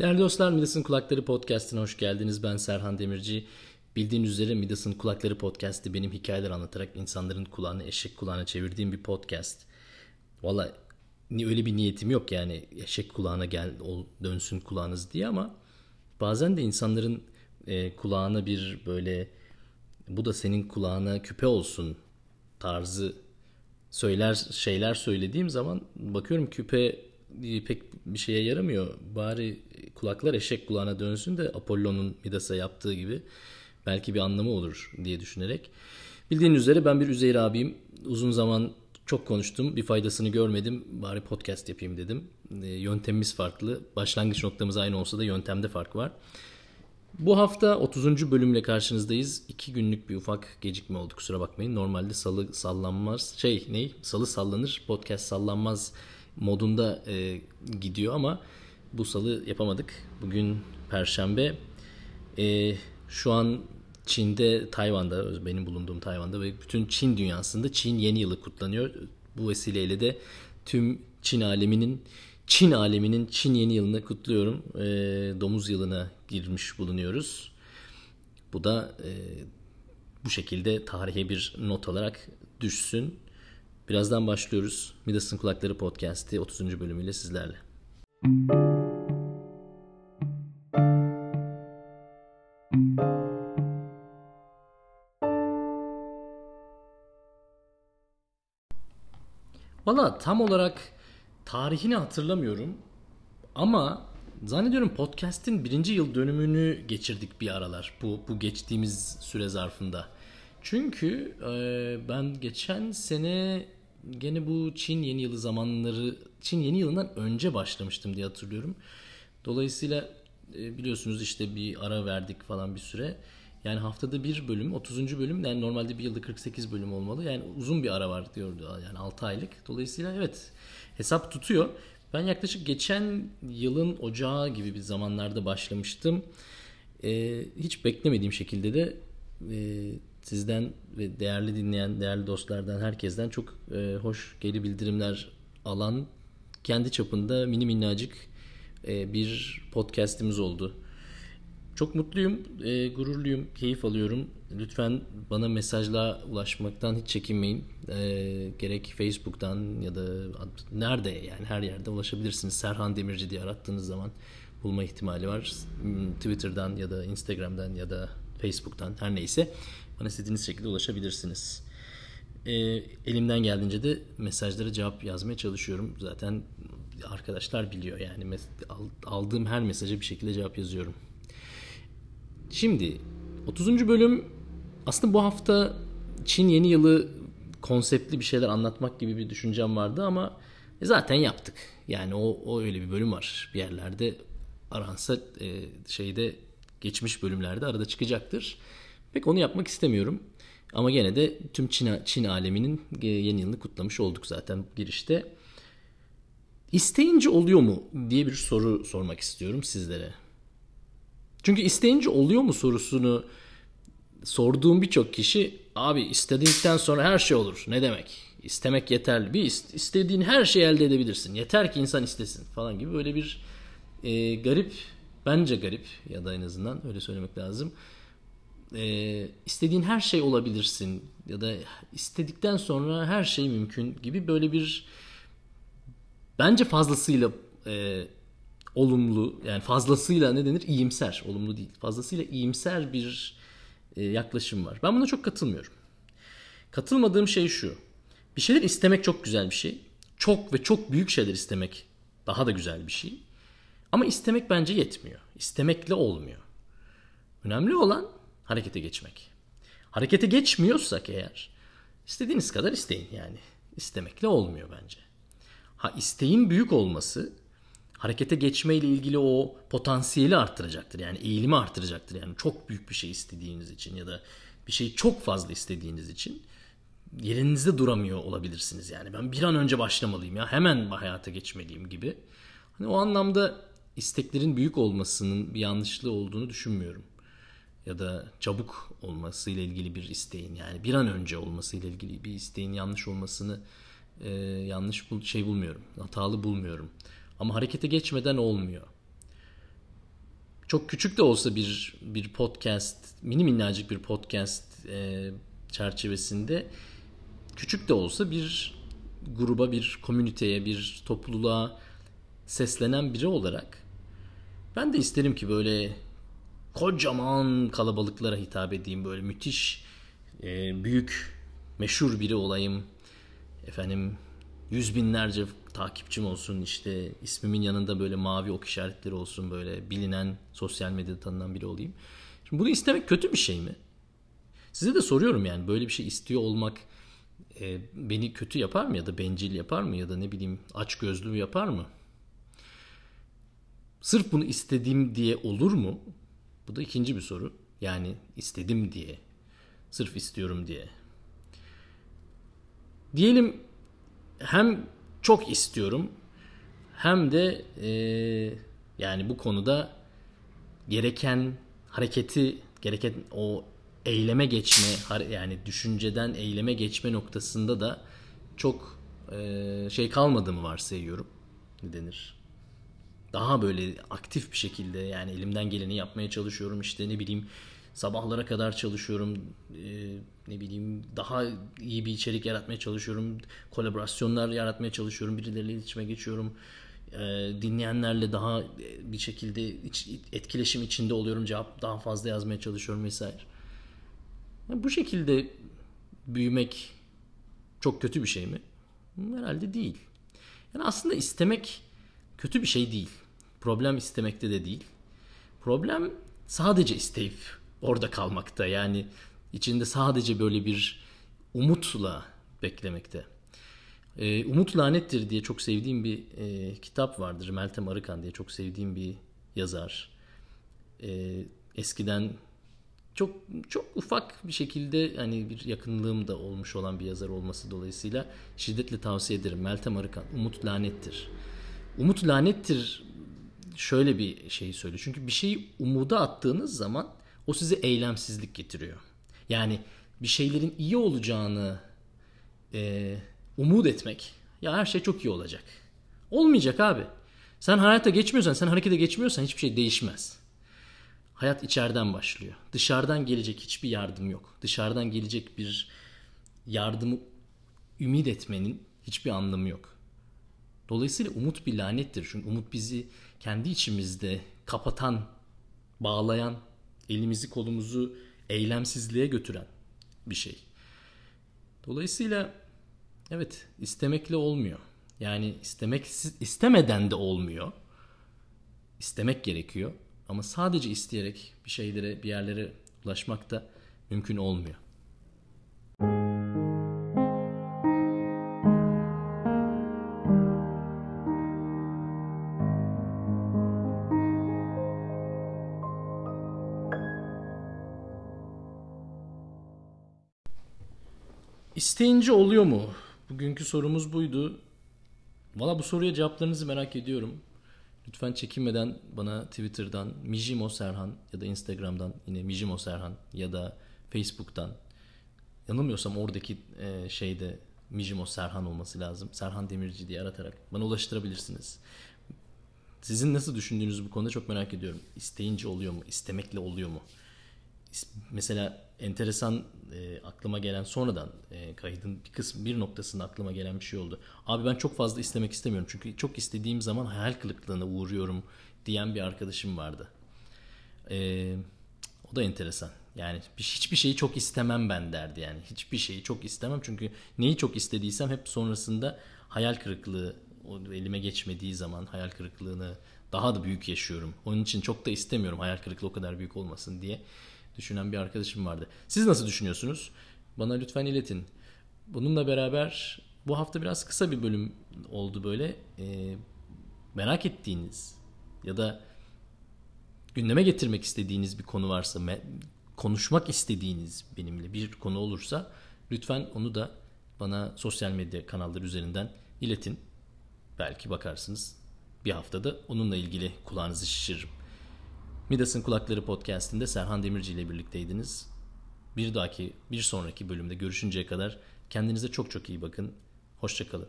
Değerli dostlar Midas'ın Kulakları Podcast'ine hoş geldiniz. Ben Serhan Demirci. Bildiğiniz üzere Midas'ın Kulakları Podcast'i benim hikayeler anlatarak insanların kulağını eşek kulağına çevirdiğim bir podcast. Valla öyle bir niyetim yok yani eşek kulağına gel ol, dönsün kulağınız diye ama bazen de insanların e, kulağına bir böyle bu da senin kulağına küpe olsun tarzı söyler şeyler söylediğim zaman bakıyorum küpe pek bir şeye yaramıyor. Bari kulaklar eşek kulağına dönsün de Apollo'nun Midas'a yaptığı gibi belki bir anlamı olur diye düşünerek. Bildiğiniz üzere ben bir Üzeyir abiyim. Uzun zaman çok konuştum. Bir faydasını görmedim. Bari podcast yapayım dedim. E, yöntemimiz farklı. Başlangıç noktamız aynı olsa da yöntemde fark var. Bu hafta 30. bölümle karşınızdayız. İki günlük bir ufak gecikme oldu kusura bakmayın. Normalde salı sallanmaz şey ne? Salı sallanır podcast sallanmaz modunda e, gidiyor ama bu salı yapamadık. Bugün Perşembe. E, şu an Çin'de, Tayvan'da, benim bulunduğum Tayvan'da ve bütün Çin dünyasında Çin yeni yılı kutlanıyor. Bu vesileyle de tüm Çin aleminin Çin aleminin Çin yeni yılını kutluyorum. E, domuz yılına girmiş bulunuyoruz. Bu da e, bu şekilde tarihe bir not olarak düşsün. Birazdan başlıyoruz. Midas'ın Kulakları Podcast'i 30. bölümüyle sizlerle. Valla tam olarak tarihini hatırlamıyorum ama zannediyorum podcast'in birinci yıl dönümünü geçirdik bir aralar bu, bu geçtiğimiz süre zarfında. Çünkü e, ben geçen sene gene bu Çin yeni yılı zamanları Çin yeni yılından önce başlamıştım diye hatırlıyorum. Dolayısıyla e, biliyorsunuz işte bir ara verdik falan bir süre. Yani haftada bir bölüm, 30. bölüm yani normalde bir yılda 48 bölüm olmalı. Yani uzun bir ara var diyordu yani 6 aylık. Dolayısıyla evet hesap tutuyor. Ben yaklaşık geçen yılın ocağı gibi bir zamanlarda başlamıştım. Ee, hiç beklemediğim şekilde de e, sizden ve değerli dinleyen, değerli dostlardan, herkesten çok e, hoş geri bildirimler alan kendi çapında mini minnacık e, bir podcast'imiz oldu. Çok mutluyum, e, gururluyum, keyif alıyorum. Lütfen bana mesajla ulaşmaktan hiç çekinmeyin. E, gerek Facebook'tan ya da nerede yani her yerde ulaşabilirsiniz. Serhan Demirci diye arattığınız zaman bulma ihtimali var. Twitter'dan ya da Instagram'dan ya da Facebook'tan her neyse bana istediğiniz şekilde ulaşabilirsiniz. E, elimden geldiğince de mesajlara cevap yazmaya çalışıyorum. Zaten arkadaşlar biliyor yani aldığım her mesaja bir şekilde cevap yazıyorum. Şimdi 30. bölüm aslında bu hafta Çin yeni yılı konseptli bir şeyler anlatmak gibi bir düşüncem vardı ama zaten yaptık. Yani o, o öyle bir bölüm var. Bir yerlerde aransa e, şeyde geçmiş bölümlerde arada çıkacaktır. Pek onu yapmak istemiyorum. Ama gene de tüm Çin, Çin aleminin yeni yılını kutlamış olduk zaten girişte. İsteyince oluyor mu diye bir soru sormak istiyorum sizlere. Çünkü isteyince oluyor mu sorusunu sorduğum birçok kişi abi istedikten sonra her şey olur. Ne demek? İstemek yeterli. Bir istediğin her şeyi elde edebilirsin. Yeter ki insan istesin falan gibi böyle bir e, garip bence garip ya da en azından öyle söylemek lazım. E, istediğin her şey olabilirsin ya da istedikten sonra her şey mümkün gibi böyle bir bence fazlasıyla e, olumlu yani fazlasıyla ne denir iyimser olumlu değil fazlasıyla iyimser bir e, yaklaşım var. Ben buna çok katılmıyorum. Katılmadığım şey şu. Bir şeyler istemek çok güzel bir şey. Çok ve çok büyük şeyler istemek daha da güzel bir şey. Ama istemek bence yetmiyor. İstemekle olmuyor. Önemli olan harekete geçmek. Harekete geçmiyorsak eğer istediğiniz kadar isteyin yani. İstemekle olmuyor bence. Ha isteğin büyük olması harekete geçme ile ilgili o potansiyeli arttıracaktır. Yani eğilimi arttıracaktır. Yani çok büyük bir şey istediğiniz için ya da bir şeyi çok fazla istediğiniz için yerinizde duramıyor olabilirsiniz. Yani ben bir an önce başlamalıyım ya hemen hayata geçmeliyim gibi. Hani o anlamda isteklerin büyük olmasının bir yanlışlığı olduğunu düşünmüyorum. Ya da çabuk olmasıyla ilgili bir isteğin yani bir an önce olmasıyla ilgili bir isteğin yanlış olmasını e, yanlış bul şey bulmuyorum. Hatalı bulmuyorum. Ama harekete geçmeden olmuyor. çok küçük de olsa bir bir podcast, mini minnacık bir podcast e, çerçevesinde küçük de olsa bir gruba, bir komüniteye, bir topluluğa seslenen biri olarak ben de isterim ki böyle kocaman kalabalıklara hitap edeyim. Böyle müthiş, e, büyük, meşhur biri olayım. Efendim yüz binlerce takipçim olsun işte ismimin yanında böyle mavi ok işaretleri olsun böyle bilinen sosyal medyada tanınan biri olayım. Şimdi bunu istemek kötü bir şey mi? Size de soruyorum yani böyle bir şey istiyor olmak e, beni kötü yapar mı ya da bencil yapar mı ya da ne bileyim aç gözlü yapar mı? Sırf bunu istediğim diye olur mu? Bu da ikinci bir soru. Yani istedim diye. Sırf istiyorum diye. Diyelim hem çok istiyorum hem de e, yani bu konuda gereken hareketi gereken o eyleme geçme yani düşünceden eyleme geçme noktasında da çok e, şey kalmadığımı varsayıyorum. Ne denir? Daha böyle aktif bir şekilde yani elimden geleni yapmaya çalışıyorum işte ne bileyim sabahlara kadar çalışıyorum e, ne bileyim daha iyi bir içerik yaratmaya çalışıyorum kolaborasyonlar yaratmaya çalışıyorum birileriyle iletişime geçiyorum e, dinleyenlerle daha bir şekilde iç, etkileşim içinde oluyorum cevap daha fazla yazmaya çalışıyorum vesaire bu şekilde büyümek çok kötü bir şey mi? Herhalde değil. Yani aslında istemek kötü bir şey değil. Problem istemekte de değil. Problem sadece isteyip orada kalmakta. Yani içinde sadece böyle bir umutla beklemekte. Ee, Umut Lanettir diye çok sevdiğim bir e, kitap vardır. Meltem Arıkan diye çok sevdiğim bir yazar. Ee, eskiden çok çok ufak bir şekilde hani bir yakınlığım da olmuş olan bir yazar olması dolayısıyla şiddetle tavsiye ederim. Meltem Arıkan, Umut Lanettir. Umut Lanettir şöyle bir şey söylüyor. Çünkü bir şeyi umuda attığınız zaman o size eylemsizlik getiriyor. Yani bir şeylerin iyi olacağını e, umut etmek ya her şey çok iyi olacak. Olmayacak abi. Sen hayata geçmiyorsan, sen harekete geçmiyorsan hiçbir şey değişmez. Hayat içeriden başlıyor. Dışarıdan gelecek hiçbir yardım yok. Dışarıdan gelecek bir yardımı ümit etmenin hiçbir anlamı yok. Dolayısıyla umut bir lanettir. Çünkü umut bizi kendi içimizde kapatan, bağlayan, elimizi kolumuzu eylemsizliğe götüren bir şey. Dolayısıyla evet istemekle olmuyor. Yani istemek istemeden de olmuyor. İstemek gerekiyor. Ama sadece isteyerek bir şeylere, bir yerlere ulaşmak da mümkün olmuyor. İsteyince oluyor mu? Bugünkü sorumuz buydu. Valla bu soruya cevaplarınızı merak ediyorum. Lütfen çekinmeden bana Twitter'dan Mijimo Serhan ya da Instagram'dan yine Mijimo Serhan ya da Facebook'tan yanılmıyorsam oradaki e, şeyde Mijimo Serhan olması lazım. Serhan Demirci diye aratarak bana ulaştırabilirsiniz. Sizin nasıl düşündüğünüzü bu konuda çok merak ediyorum. İsteyince oluyor mu? İstemekle oluyor mu? Mesela enteresan e, aklıma gelen sonradan e, kaydın bir kısmı bir noktasında aklıma gelen bir şey oldu. Abi ben çok fazla istemek istemiyorum çünkü çok istediğim zaman hayal kırıklığına uğruyorum diyen bir arkadaşım vardı. E, o da enteresan. Yani hiçbir şeyi çok istemem ben derdi yani. Hiçbir şeyi çok istemem çünkü neyi çok istediysem hep sonrasında hayal kırıklığı o elime geçmediği zaman hayal kırıklığını daha da büyük yaşıyorum. Onun için çok da istemiyorum hayal kırıklığı o kadar büyük olmasın diye düşünen bir arkadaşım vardı. Siz nasıl düşünüyorsunuz? Bana lütfen iletin. Bununla beraber bu hafta biraz kısa bir bölüm oldu böyle. Ee, merak ettiğiniz ya da gündeme getirmek istediğiniz bir konu varsa, konuşmak istediğiniz benimle bir konu olursa lütfen onu da bana sosyal medya kanalları üzerinden iletin. Belki bakarsınız bir haftada onunla ilgili kulağınızı şişiririm. Midas'ın Kulakları podcastinde Serhan Demirci ile birlikteydiniz. Bir dahaki, bir sonraki bölümde görüşünceye kadar kendinize çok çok iyi bakın. Hoşçakalın.